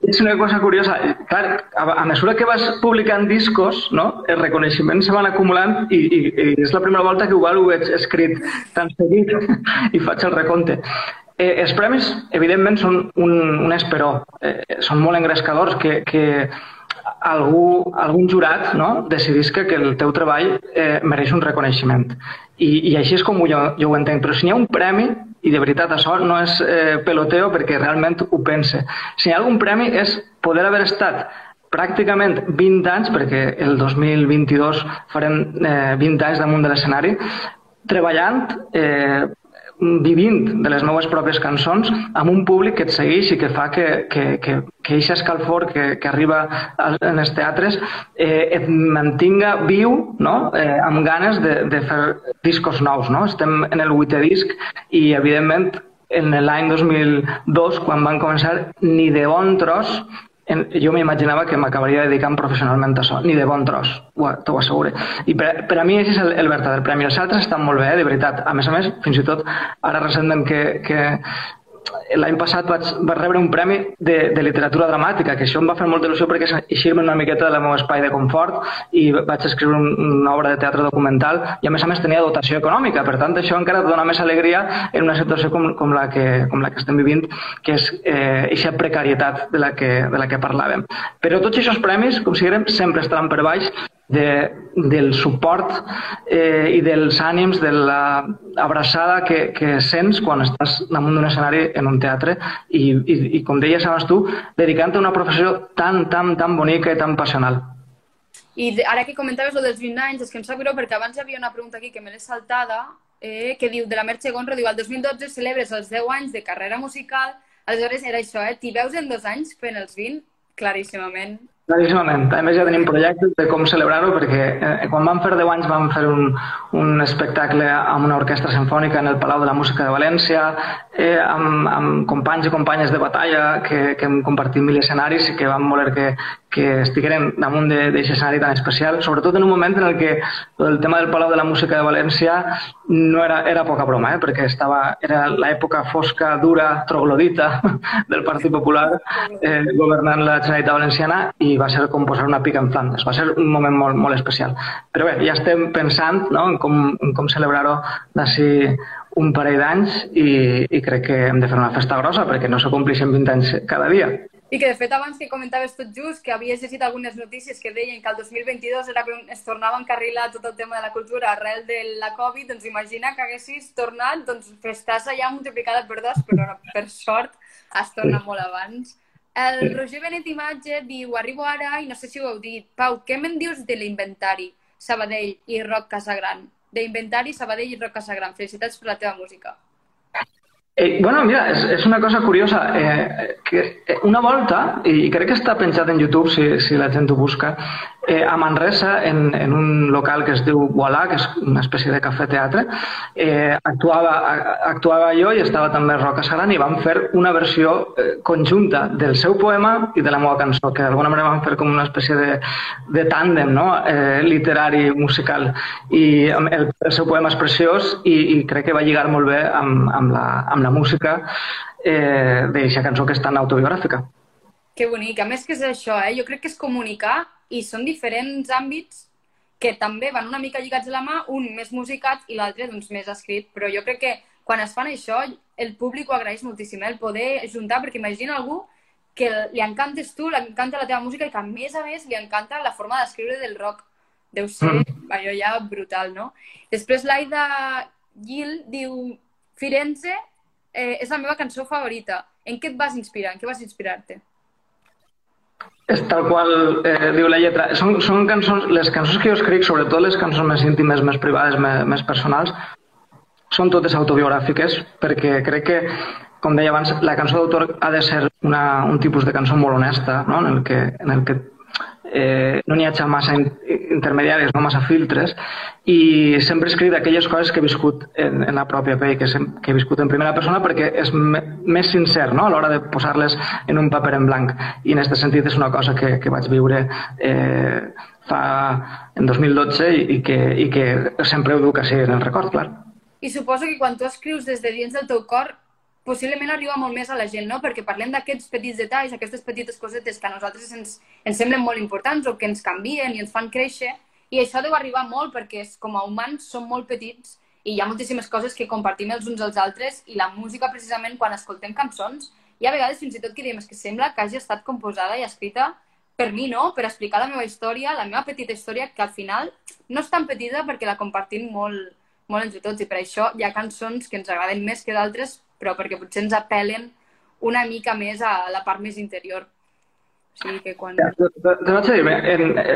És una cosa curiosa. Clar, a, mesura que vas publicant discos, no? els reconeixements se van acumulant i, i, i és la primera volta que igual ho veig escrit tan seguit i faig el recompte. Eh, els premis, evidentment, són un, un esperó. Eh, són molt engrescadors que, que algú, algun jurat no? decidís que, que el teu treball eh, mereix un reconeixement. I, I així és com jo, jo ho entenc. Però si hi ha un premi, i de veritat això no és eh, peloteo perquè realment ho pense. Si hi ha algun premi és poder haver estat pràcticament 20 anys, perquè el 2022 farem eh, 20 anys damunt de l'escenari, treballant eh, vivint de les meves pròpies cançons amb un públic que et segueix i que fa que, que, que, que aquest escalfor que, que arriba en els teatres eh, et mantinga viu no? eh, amb ganes de, de fer discos nous. No? Estem en el vuitè disc i, evidentment, en l'any 2002, quan van començar, ni de bon tros jo m'imaginava que m'acabaria dedicant professionalment a això, ni de bon tros, t'ho asseguro. I per, per a mi és el, el verdader premi. Els altres estan molt bé, eh, de veritat. A més a més, fins i tot, ara recentment que, que l'any passat vaig, vaig rebre un premi de, de literatura dramàtica, que això em va fer molta il·lusió perquè eixir-me una miqueta del meu espai de confort i vaig escriure un, una obra de teatre documental i a més a més tenia dotació econòmica, per tant això encara dona més alegria en una situació com, com, la, que, com la que estem vivint, que és eh, precarietat de la, que, de la que parlàvem. Però tots aquests premis, considerem, sempre estaran per baix de, del suport eh, i dels ànims, de l'abraçada que, que sents quan estàs damunt d'un escenari en un teatre i, i, i com deies abans tu, dedicant a una professió tan, tan, tan bonica i tan passional. I ara que comentaves lo dels 20 anys, és que em sap greu perquè abans hi havia una pregunta aquí que me l'he saltada, eh, que diu, de la Merche Gonro, diu, al 2012 celebres els 10 anys de carrera musical, aleshores era això, eh? T'hi veus en dos anys fent els 20? Claríssimament. Claríssimament. A més, ja tenim projectes de com celebrar-ho, perquè eh, quan vam fer 10 anys vam fer un, un espectacle amb una orquestra sinfònica en el Palau de la Música de València, eh, amb, amb companys i companyes de batalla que, que hem compartit mil escenaris i que vam voler que, que estigueren damunt d'aquest escenari tan especial, sobretot en un moment en el que el tema del Palau de la Música de València no era, era poca broma, eh? perquè estava, era l'època fosca, dura, troglodita del Partit Popular eh, governant la Generalitat Valenciana i va ser com posar una pica en Flandes. Va ser un moment molt, molt especial. Però bé, ja estem pensant no? en com, en com celebrar-ho d'ací un parell d'anys i, i crec que hem de fer una festa grossa perquè no s'acomplixen 20 anys cada dia. I que, de fet, abans que comentaves tot just, que havies llegit algunes notícies que deien que el 2022 era quan es tornava a encarrilar tot el tema de la cultura arrel de la Covid, doncs imagina que haguessis tornat, doncs festàs allà multiplicada per dos, però per sort has tornat molt abans. El Roger Benet Imatge diu, arribo ara i no sé si ho heu dit. Pau, què me'n dius de l'inventari Sabadell i Roc Casagran? D'inventari Sabadell i Roc Casagran. Felicitats per la teva música. Eh, bueno, mira, és, és una cosa curiosa. Eh, que eh, una volta, i crec que està penjat en YouTube si, si la gent ho busca, eh, a Manresa, en, en un local que es diu Voilà, que és una espècie de cafè-teatre, eh, actuava, actuava jo i estava també Roca Saran i vam fer una versió eh, conjunta del seu poema i de la meva cançó, que d'alguna manera vam fer com una espècie de, de tàndem no? eh, literari, musical. I el, el seu poema és preciós i, i crec que va lligar molt bé amb, amb, la, amb la música eh, d'aquesta cançó que és tan autobiogràfica. Que bonic. A més que és això, eh? jo crec que és comunicar i són diferents àmbits que també van una mica lligats a la mà, un més musicat i l'altre doncs, més escrit. Però jo crec que quan es fan això, el públic ho agraeix moltíssim, eh? el poder juntar, perquè imagina algú que li encantes tu, li encanta la teva música i que a més a més li encanta la forma d'escriure del rock. Deu ser mm. allò ja brutal, no? Després l'Aida Gil diu Firenze eh, és la meva cançó favorita. En què et vas inspirar? En què vas inspirar-te? És tal qual eh, diu la lletra. Són, són cançons, les cançons que jo escric, sobretot les cançons més íntimes, més privades, més, més personals, són totes autobiogràfiques perquè crec que, com deia abans, la cançó d'autor ha de ser una, un tipus de cançó molt honesta, no? en, el que, en el que eh, no n'hi hagi massa intermediaris, no massa filtres, i sempre escric d'aquelles coses que he viscut en, en la pròpia pell, que, que he viscut en primera persona perquè és més sincer no? a l'hora de posar-les en un paper en blanc. I en aquest sentit és una cosa que, que vaig viure eh, fa en 2012 i, i, que, i que sempre ho duc així en el record, clar. I suposo que quan tu escrius des de dins del teu cor possiblement arriba molt més a la gent, no? Perquè parlem d'aquests petits detalls, aquestes petites cosetes que a nosaltres ens, ens semblen molt importants o que ens canvien i ens fan créixer, i això deu arribar molt perquè és, com a humans som molt petits i hi ha moltíssimes coses que compartim els uns als altres i la música, precisament, quan escoltem cançons, hi ha vegades fins i tot que diem que sembla que hagi estat composada i escrita per mi, no? Per explicar la meva història, la meva petita història, que al final no és tan petita perquè la compartim molt, molt entre tots i per això hi ha cançons que ens agraden més que d'altres però perquè potser ens apel·len una mica més a la part més interior. Sigui que quan... Te, te vaig dir,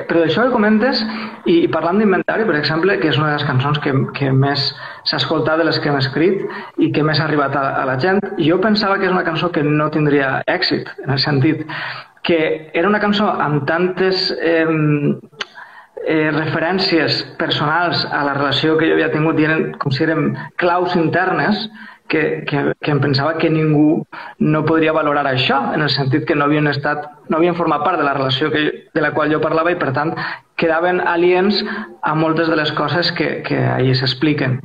però això que comentes, i, i parlant d'inventari, per exemple, que és una de les cançons que, que més s'ha escoltat de les que hem escrit i que més ha arribat a, a la gent, jo pensava que és una cançó que no tindria èxit, en el sentit que era una cançó amb tantes eh, eh, referències personals a la relació que jo havia tingut i eren, com si eren claus internes, que, que, que em pensava que ningú no podria valorar això, en el sentit que no havien estat, no havien format part de la relació que, de la qual jo parlava i, per tant, quedaven aliens a moltes de les coses que, que ahir s'expliquen.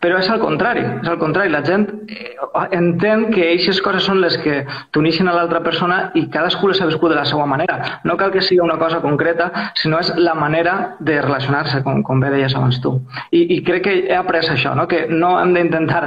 Però és al contrari, és al contrari. La gent eh, entén que aquestes coses són les que t'unixen a l'altra persona i cadascú les ha viscut de la seva manera. No cal que sigui una cosa concreta, sinó és la manera de relacionar-se, com, com bé deies abans tu. I, I crec que he après això, no? que no hem d'intentar,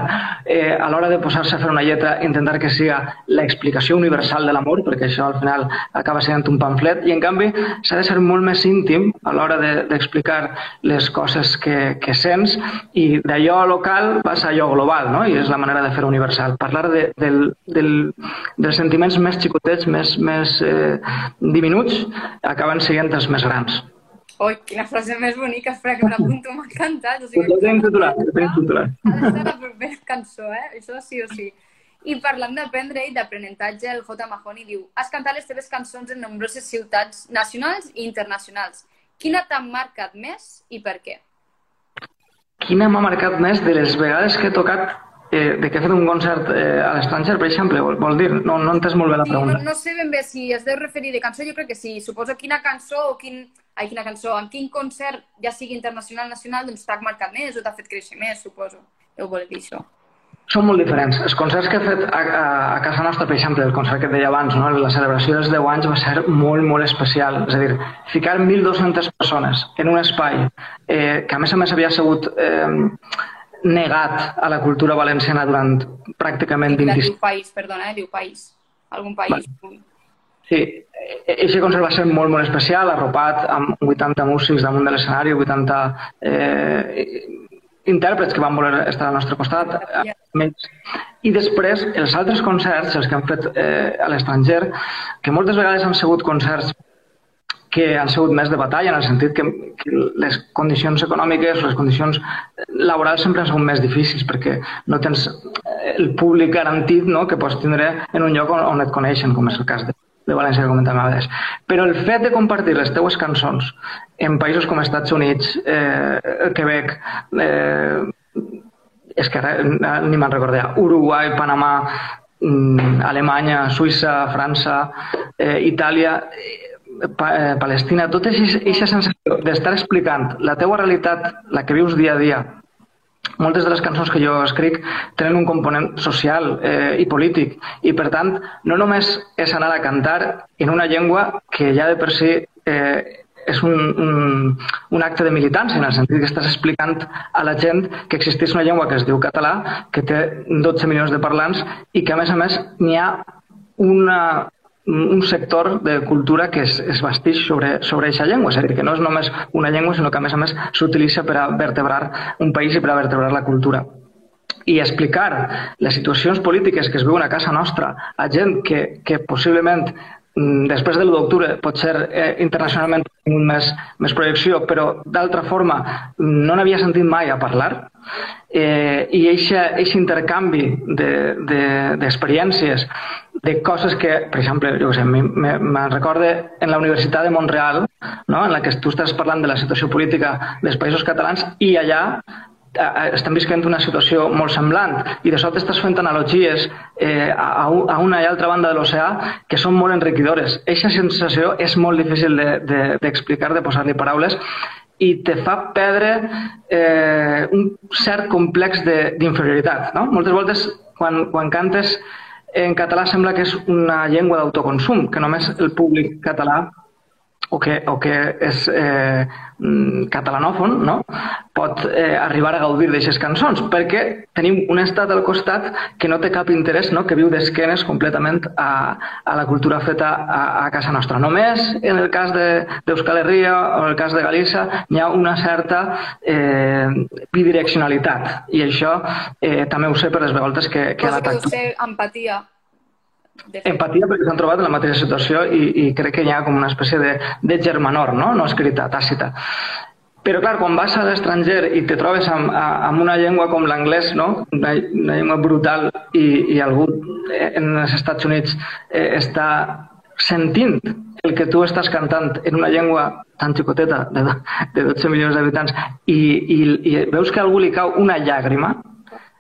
eh, a l'hora de posar-se a fer una lletra, intentar que siga l'explicació universal de l'amor, perquè això al final acaba sent un pamflet, i en canvi s'ha de ser molt més íntim a l'hora d'explicar de, les coses que, que sents i d'allò local vas a allò global, no? i és la manera de fer universal. Parlar de, del, del, dels sentiments més xicotets, més, més eh, diminuts, acaben sent els més grans. Oi, quina frase més bonica, espera que me l'apunto, m'ha encantat. O sigui, ho tenim titulat, ho tenim titulat. Ha de ser la propera cançó, eh? Això sí o sí. I parlant d'aprendre i d'aprenentatge, el J. Mahoney diu Has cantat les teves cançons en nombroses ciutats nacionals i internacionals. Quina t'ha marcat més i per què? Quina m'ha marcat més de les vegades que he tocat eh, de que he fet un concert eh, a l'estranger, per exemple, vol, vol dir? No, no entès molt bé la pregunta. Sí, no, no sé ben bé si es deu referir de cançó, jo crec que sí. Suposo quina cançó o quin... Ai, quina cançó, en quin concert, ja sigui internacional nacional, doncs t'ha marcat més o t'ha fet créixer més, suposo. Deu voler dir això són molt diferents. Els concerts que he fet a, a, a casa nostra, per exemple, el concert que et deia abans, no? la celebració dels 10 anys va ser molt, molt especial. És a dir, ficar 1.200 persones en un espai eh, que a més a més havia sigut eh, negat a la cultura valenciana durant pràcticament 25... Diu país, perdona, eh? diu país. Algun país. Va. Sí, aquest concert va ser molt, molt especial, arropat amb 80 músics damunt de l'escenari, 80 eh, intèrprets que van voler estar al nostre costat. I després, els altres concerts, els que han fet eh, a l'estranger, que moltes vegades han sigut concerts que han sigut més de batalla, en el sentit que, que les condicions econòmiques o les condicions laborals sempre han sigut més difícils, perquè no tens eh, el públic garantit no, que pots tindre en un lloc on, on et coneixen, com és el cas de, de València, que comentàvem abans. Però el fet de compartir les teues cançons en països com Estats Units, eh, Quebec, eh, és que ara ni me'n recordarà, Uruguai, Panamà, mm, Alemanya, Suïssa, França, eh, Itàlia, eh, pa, eh, Palestina, tota aquesta sensació d'estar explicant la teua realitat, la que vius dia a dia, moltes de les cançons que jo escric tenen un component social eh, i polític i per tant no només és anar a cantar en una llengua que ja de per si eh, és un, un, un acte de militància, en el sentit que estàs explicant a la gent que existeix una llengua que es diu català, que té 12 milions de parlants i que, a més a més, n'hi ha una, un sector de cultura que es, es bastix sobre, sobre aquesta llengua, és a dir, que no és només una llengua, sinó que a més a més s'utilitza per a vertebrar un país i per a vertebrar la cultura. I explicar les situacions polítiques que es viuen a casa nostra a gent que, que possiblement després de l'1 d'octubre pot ser eh, internacionalment més, més projecció, però d'altra forma no n'havia sentit mai a parlar, eh, i aquest intercanvi d'experiències, de, de, de coses que, per exemple, jo sé, me'n recorde en la Universitat de Montreal, no? en la que tu estàs parlant de la situació política dels països catalans i allà estem visquent una situació molt semblant i de sobte estàs fent analogies eh, a, a una i altra banda de l'oceà que són molt enriquidores. Aquesta sensació és molt difícil d'explicar, de, de, de posar-li paraules i te fa perdre eh, un cert complex d'inferioritat. No? Moltes voltes, quan, quan cantes en català, sembla que és una llengua d'autoconsum, que només el públic català o que, o que és eh, mm, catalanòfon, no? pot eh, arribar a gaudir d'aquestes cançons, perquè tenim un estat al costat que no té cap interès, no? que viu d'esquenes completament a, a la cultura feta a, a casa nostra. Només en el cas d'Euskal de, Herria o en el cas de Galícia hi ha una certa eh, bidireccionalitat i això eh, també ho sé per les vegades que, que Cosa que deu ser empatia Empatia perquè s'han trobat en la mateixa situació i, i crec que hi ha com una espècie de, de germanor, no? no escrita, tàcita. Però, clar, quan vas a l'estranger i te trobes amb, amb una llengua com l'anglès, no? una, una llengua brutal, i, i algú en els Estats Units eh, està sentint el que tu estàs cantant en una llengua tan xicoteta de, de 12 milions d'habitants i, i, i veus que a algú li cau una llàgrima,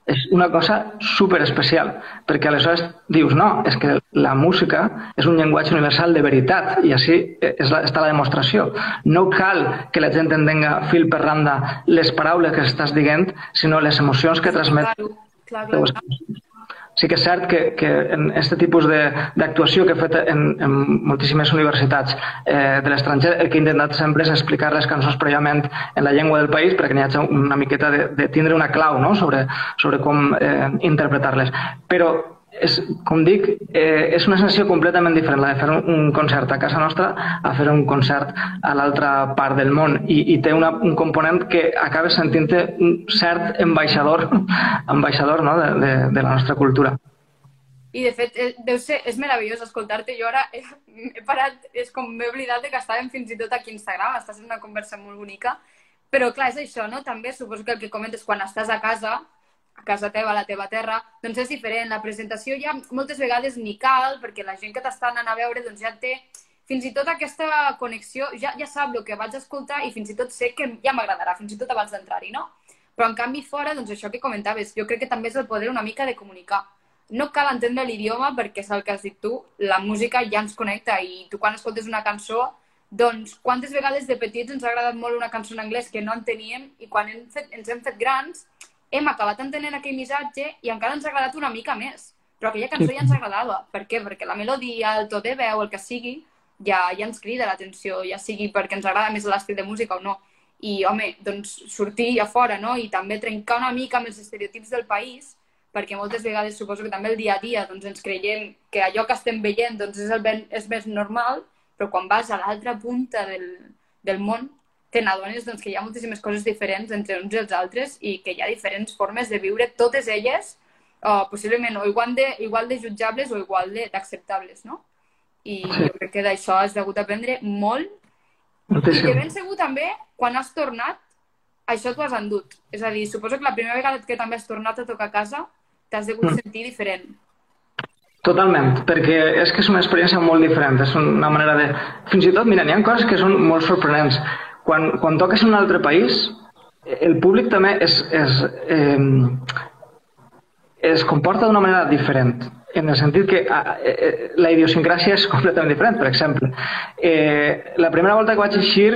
és una cosa super especial, perquè aleshores dius, no, és que la música és un llenguatge universal de veritat, i així és la, està la demostració. No cal que la gent entenga fil per randa les paraules que estàs dient, sinó les emocions que transmet. Clar, clar, clar, clar sí que és cert que, que en aquest tipus d'actuació que he fet en, en moltíssimes universitats eh, de l'estranger, el que he intentat sempre és explicar les cançons prèviament en la llengua del país perquè n'hi hagi una miqueta de, de tindre una clau no? sobre, sobre com eh, interpretar-les. Però és, com dic, eh, és una sensació completament diferent la de fer un concert a casa nostra a fer un concert a l'altra part del món i, i té una, un component que acabes sentint-te un cert ambaixador, ambaixador no? de, de, de la nostra cultura. I de fet, eh, deu ser, és meravellós escoltar-te. Jo ara he, he parat, és com m'he oblidat de que estàvem fins i tot aquí a Instagram, estàs en una conversa molt bonica, però clar, és això, no? També suposo que el que comentes quan estàs a casa, a casa teva, a la teva terra, doncs és diferent. La presentació ja moltes vegades ni cal, perquè la gent que t'està anant a veure doncs ja té fins i tot aquesta connexió, ja, ja sap el que vaig escoltar i fins i tot sé que ja m'agradarà, fins i tot abans d'entrar-hi, no? Però en canvi fora, doncs això que comentaves, jo crec que també és el poder una mica de comunicar. No cal entendre l'idioma perquè és el que has dit tu, la música ja ens connecta i tu quan escoltes una cançó, doncs quantes vegades de petits ens ha agradat molt una cançó en anglès que no enteníem i quan hem fet, ens hem fet grans hem acabat entenent aquell missatge i encara ens ha agradat una mica més. Però aquella cançó ja ens agradava. Per què? Perquè la melodia, el to de veu, el que sigui, ja, ja ens crida l'atenció, ja sigui perquè ens agrada més l'estil de música o no. I, home, doncs sortir a fora, no? I també trencar una mica amb els estereotips del país, perquè moltes vegades suposo que també el dia a dia doncs, ens creiem que allò que estem veient doncs, és, el ben, és més normal, però quan vas a l'altra punta del, del món te n'adones doncs, que hi ha moltíssimes coses diferents entre uns i els altres i que hi ha diferents formes de viure, totes elles, uh, possiblement o igual de, igual de jutjables o igual d'acceptables, no? I sí. jo crec que d'això has hagut d'aprendre molt. Moltíssim. I de ben segur també, quan has tornat, això t'ho has endut. És a dir, suposo que la primera vegada que també has tornat a tocar a casa t'has degut mm. sentir diferent. Totalment, perquè és que és una experiència molt diferent, és una manera de... Fins i tot, mira, hi ha coses que són molt sorprenents quan, quan toques en un altre país, el públic també es, es, eh, es comporta d'una manera diferent, en el sentit que eh, la idiosincràsia és completament diferent. Per exemple, eh, la primera volta que vaig eixir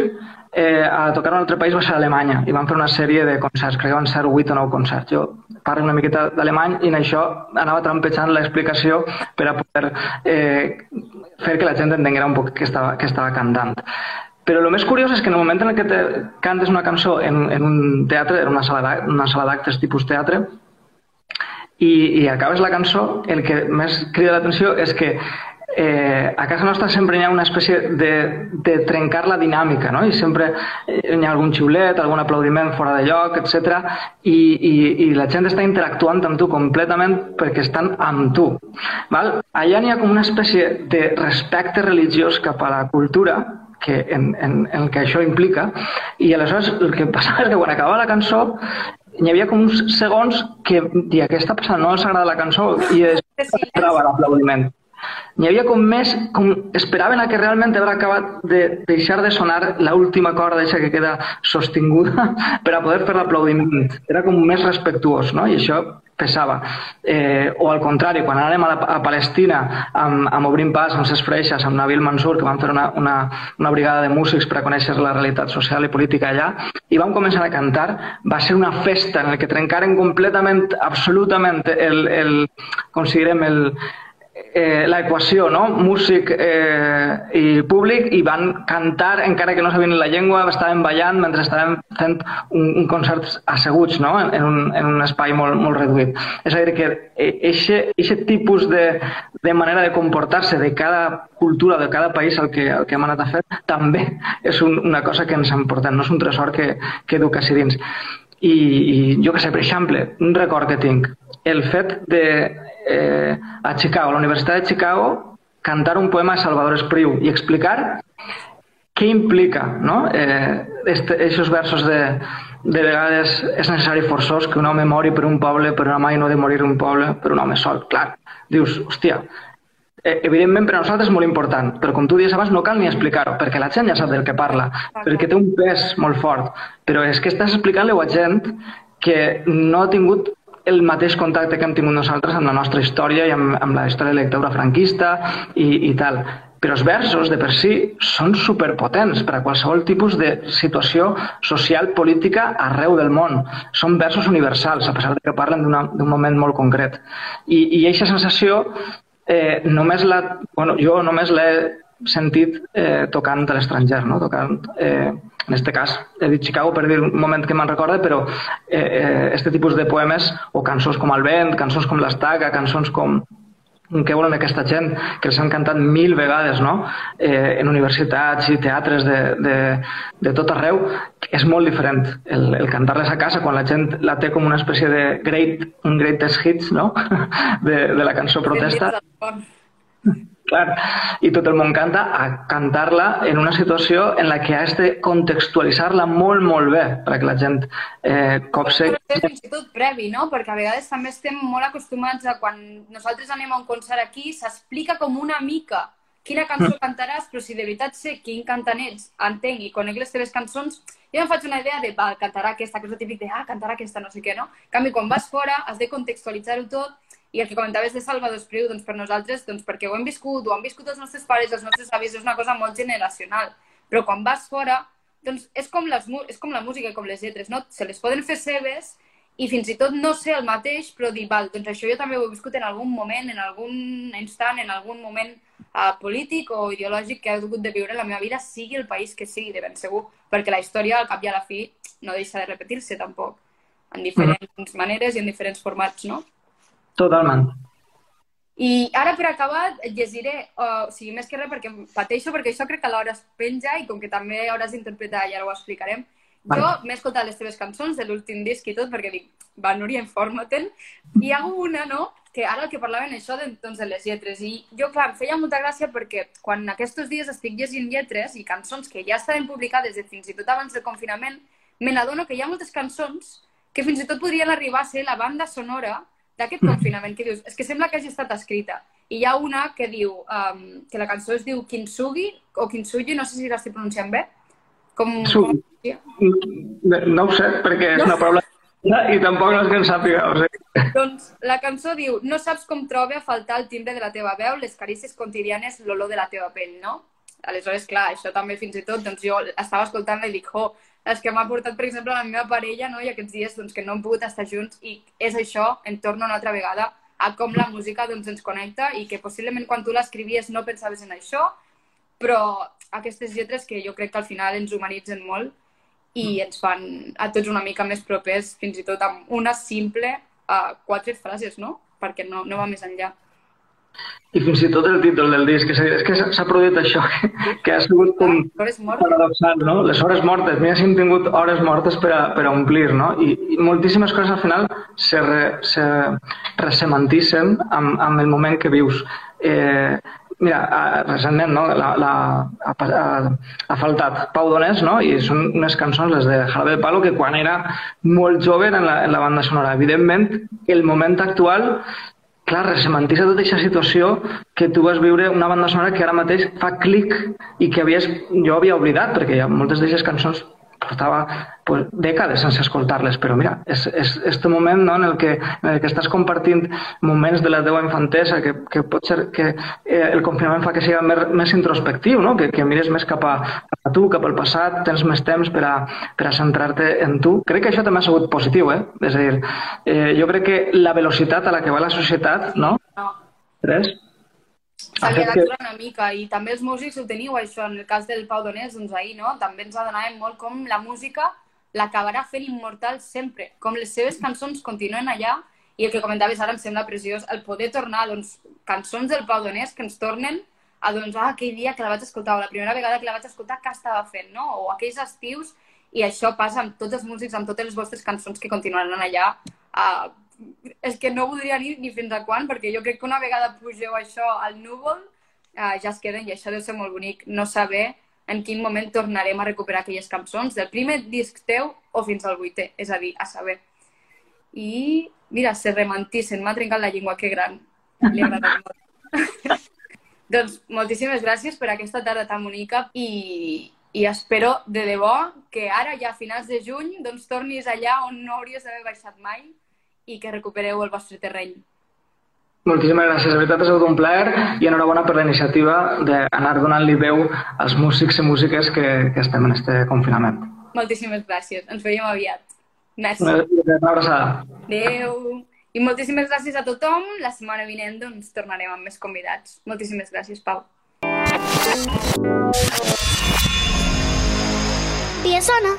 eh, a tocar en un altre país va ser a Alemanya i vam fer una sèrie de concerts, crec que van ser 8 o 9 concerts. Jo parlo una miqueta d'alemany i en això anava trampejant l'explicació per a poder eh, fer que la gent entenguera un poc què estava, què estava cantant. Però el més curiós és que en el moment en què te cantes una cançó en, en un teatre, en una sala d'actes tipus teatre, i, i acabes la cançó, el que més crida l'atenció és que eh, a casa nostra sempre hi ha una espècie de, de trencar la dinàmica, no? I sempre eh, hi ha algun xiulet, algun aplaudiment fora de lloc, etc. I, i, i la gent està interactuant amb tu completament perquè estan amb tu. Val? Allà n'hi ha com una espècie de respecte religiós cap a la cultura que en, en, en el que això implica i aleshores el que passava és que quan acabava la cançó hi havia com uns segons que dia, què està passant? No els agrada la cançó i es esperava l'aplaudiment. N'hi havia com més, com esperaven a que realment haurà acabat de deixar de sonar l'última corda eixa que queda sostinguda per a poder fer l'aplaudiment. Era com més respectuós, no? I això pesava. Eh, o al contrari, quan anàvem a, la, a Palestina amb, amb Obrim Pas, amb Ses Freixes, amb Nabil Mansur, que vam fer una, una, una brigada de músics per a conèixer la realitat social i política allà, i vam començar a cantar, va ser una festa en la que trencaren completament, absolutament, el, el, com si direm, el, eh, l'equació, no? músic eh, i públic, i van cantar, encara que no sabien la llengua, estaven ballant mentre estaven fent un, un concert asseguts no? en, un, en un espai molt, molt reduït. És a dir, que aquest tipus de, de manera de comportar-se de cada cultura, de cada país al que, al que hem anat a fer, també és un, una cosa que ens emportem, no és un tresor que, que du quasi dins. I, i jo que sé, per exemple, un record que tinc, el fet de eh, a Chicago, a la Universitat de Chicago, cantar un poema de Salvador Espriu i explicar què implica no? eh, este, aquests versos de, de vegades és necessari forçós que un home mori per un poble, però mai no ha de morir un poble per un home sol. Clar, dius, hòstia, eh, evidentment per a nosaltres és molt important, però com tu dius abans no cal ni explicar-ho, perquè la gent ja sap del que parla, perquè té un pes molt fort, però és que estàs explicant-li a gent que no ha tingut el mateix contacte que hem tingut nosaltres amb la nostra història i amb, amb la història de la dictadura franquista i, i tal. Però els versos, de per si, són superpotents per a qualsevol tipus de situació social, política, arreu del món. Són versos universals, a pesar de que parlen d'un moment molt concret. I, i aquesta sensació eh, només la, bueno, jo només l'he sentit eh, tocant a l'estranger, no? tocant, eh, en aquest cas, he dit Chicago per dir un moment que me'n recorda, però eh, eh, este tipus de poemes o cançons com El vent, cançons com l'Estaca, cançons com què volen aquesta gent, que els han cantat mil vegades no? eh, en universitats i teatres de, de, de tot arreu, és molt diferent el, el cantar-les a casa quan la gent la té com una espècie de great, un greatest hits no? de, de la cançó protesta. Clar, i tot el món canta a cantar-la en una situació en la que has de contextualitzar-la molt, molt bé perquè la gent eh, copse... Fins i tot previ, no? Perquè a vegades també estem molt acostumats a quan nosaltres anem a un concert aquí s'explica com una mica quina cançó mm. cantaràs, però si de veritat sé quin cantant ets, entenc i conec les teves cançons, jo em faig una idea de, va, cantarà aquesta, que és el típic de, ah, cantarà aquesta, no sé què, no? En canvi, quan vas fora, has de contextualitzar-ho tot i el que comentaves de Salvador Espriu, doncs per nosaltres, doncs perquè ho hem viscut, ho han viscut els nostres pares, els nostres avis, és una cosa molt generacional. Però quan vas fora, doncs és com, les, és com la música, com les lletres, no? Se les poden fer seves i fins i tot no sé el mateix, però dir, val, doncs això jo també ho he viscut en algun moment, en algun instant, en algun moment uh, polític o ideològic que he hagut de viure en la meva vida, sigui el país que sigui, de ben segur, perquè la història, al cap i a la fi, no deixa de repetir-se tampoc, en diferents mm -hmm. maneres i en diferents formats, no? Totalment. I ara, per acabar, et llegiré, uh, o sigui, més que res perquè pateixo, perquè això crec que l'hora es penja i com que també hauràs d'interpretar, i ara ho explicarem. Vale. Jo m'he escoltat les teves cançons de l'últim disc i tot, perquè dic, va, Núria, informa-te'n. I hi ha una, no?, que ara el que parlaven això de, doncs, de les lletres. I jo, clar, em feia molta gràcia perquè quan aquests dies estic llegint lletres i cançons que ja estaven publicades de fins i tot abans del confinament, me n'adono que hi ha moltes cançons que fins i tot podrien arribar a ser la banda sonora d'aquest confinament, que dius, és que sembla que hagi estat escrita. I hi ha una que diu, um, que la cançó es diu Kintsugi, o Kintsugi, no sé si l'estic pronunciant bé. Com, com... No ho sé, perquè és no? una paraula i tampoc no és que en sàpiga. O sigui. Doncs la cançó diu, no saps com trobe a faltar el timbre de la teva veu, les carícies quotidianes, l'olor de la teva pell, no? Aleshores, clar, això també fins i tot, doncs jo estava escoltant i dic, oh, és que m'ha portat, per exemple, la meva parella, no? i aquests dies doncs, que no hem pogut estar junts, i és això, en torno una altra vegada, a com la música doncs, ens connecta i que possiblement quan tu l'escrivies no pensaves en això, però aquestes lletres que jo crec que al final ens humanitzen molt i mm. ens fan a tots una mica més propers, fins i tot amb una simple uh, quatre frases, no? Perquè no, no va més enllà. I fins i tot el títol del disc, és, és que s'ha produït això, que, que ha sigut com paradoxal, no? Les hores mortes, mira si hem tingut hores mortes per a, per a omplir, no? I, i moltíssimes coses al final se, re, se ressementissen amb, amb el moment que vius. Eh, mira, recentment no, la, la, ha, ha, ha faltat Pau Donés, no? i són unes cançons, les de Jarabe de Palo, que quan era molt jove en la, en la banda sonora. Evidentment, el moment actual clar, ressementís tota aquesta situació que tu vas viure una banda sonora que ara mateix fa clic i que havies, jo havia oblidat, perquè hi ha moltes d'aquestes cançons portava pues, dècades sense escoltar-les, però mira, és, és este moment no, en, el que, en el que estàs compartint moments de la teva infantesa, que, que pot ser que eh, el confinament fa que sigui més, més introspectiu, no? que, que mires més cap a, cap a tu, cap al passat, tens més temps per a, per a centrar-te en tu. Crec que això també ha sigut positiu, eh? És a dir, eh, jo crec que la velocitat a la que va la societat, no? no. Tres, S'havia d'actuar una mica i també els músics ho teniu això, en el cas del Pau Donés, doncs ahir, no? També ens adonàvem molt com la música l'acabarà fent immortal sempre, com les seves cançons continuen allà i el que comentaves ara em sembla preciós, el poder tornar, doncs, cançons del Pau Donés que ens tornen a, doncs, ah, aquell dia que la vaig escoltar o la primera vegada que la vaig escoltar, què estava fent, no? O aquells estius, i això passa amb tots els músics, amb totes les vostres cançons que continuaran allà uh, és que no voldria dir ni fins a quan, perquè jo crec que una vegada pugeu això al núvol, eh, ja es queden, i això deu ser molt bonic, no saber en quin moment tornarem a recuperar aquelles cançons del primer disc teu o fins al vuitè, és a dir, a saber. I, mira, se remantissen, m'ha trencat la llengua, que gran. Li ha molt. doncs moltíssimes gràcies per aquesta tarda tan bonica i, i espero de debò que ara, ja a finals de juny, doncs tornis allà on no hauries d'haver baixat mai i que recupereu el vostre terreny. Moltíssimes gràcies, la veritat ha sigut un plaer i enhorabona per la iniciativa d'anar donant-li veu als músics i músiques que, que estem en este confinament. Moltíssimes gràcies, ens veiem aviat. Merci. Una, una abraçada. Adéu. I moltíssimes gràcies a tothom. La setmana vinent doncs, tornarem amb més convidats. Moltíssimes gràcies, Pau. Via Sona.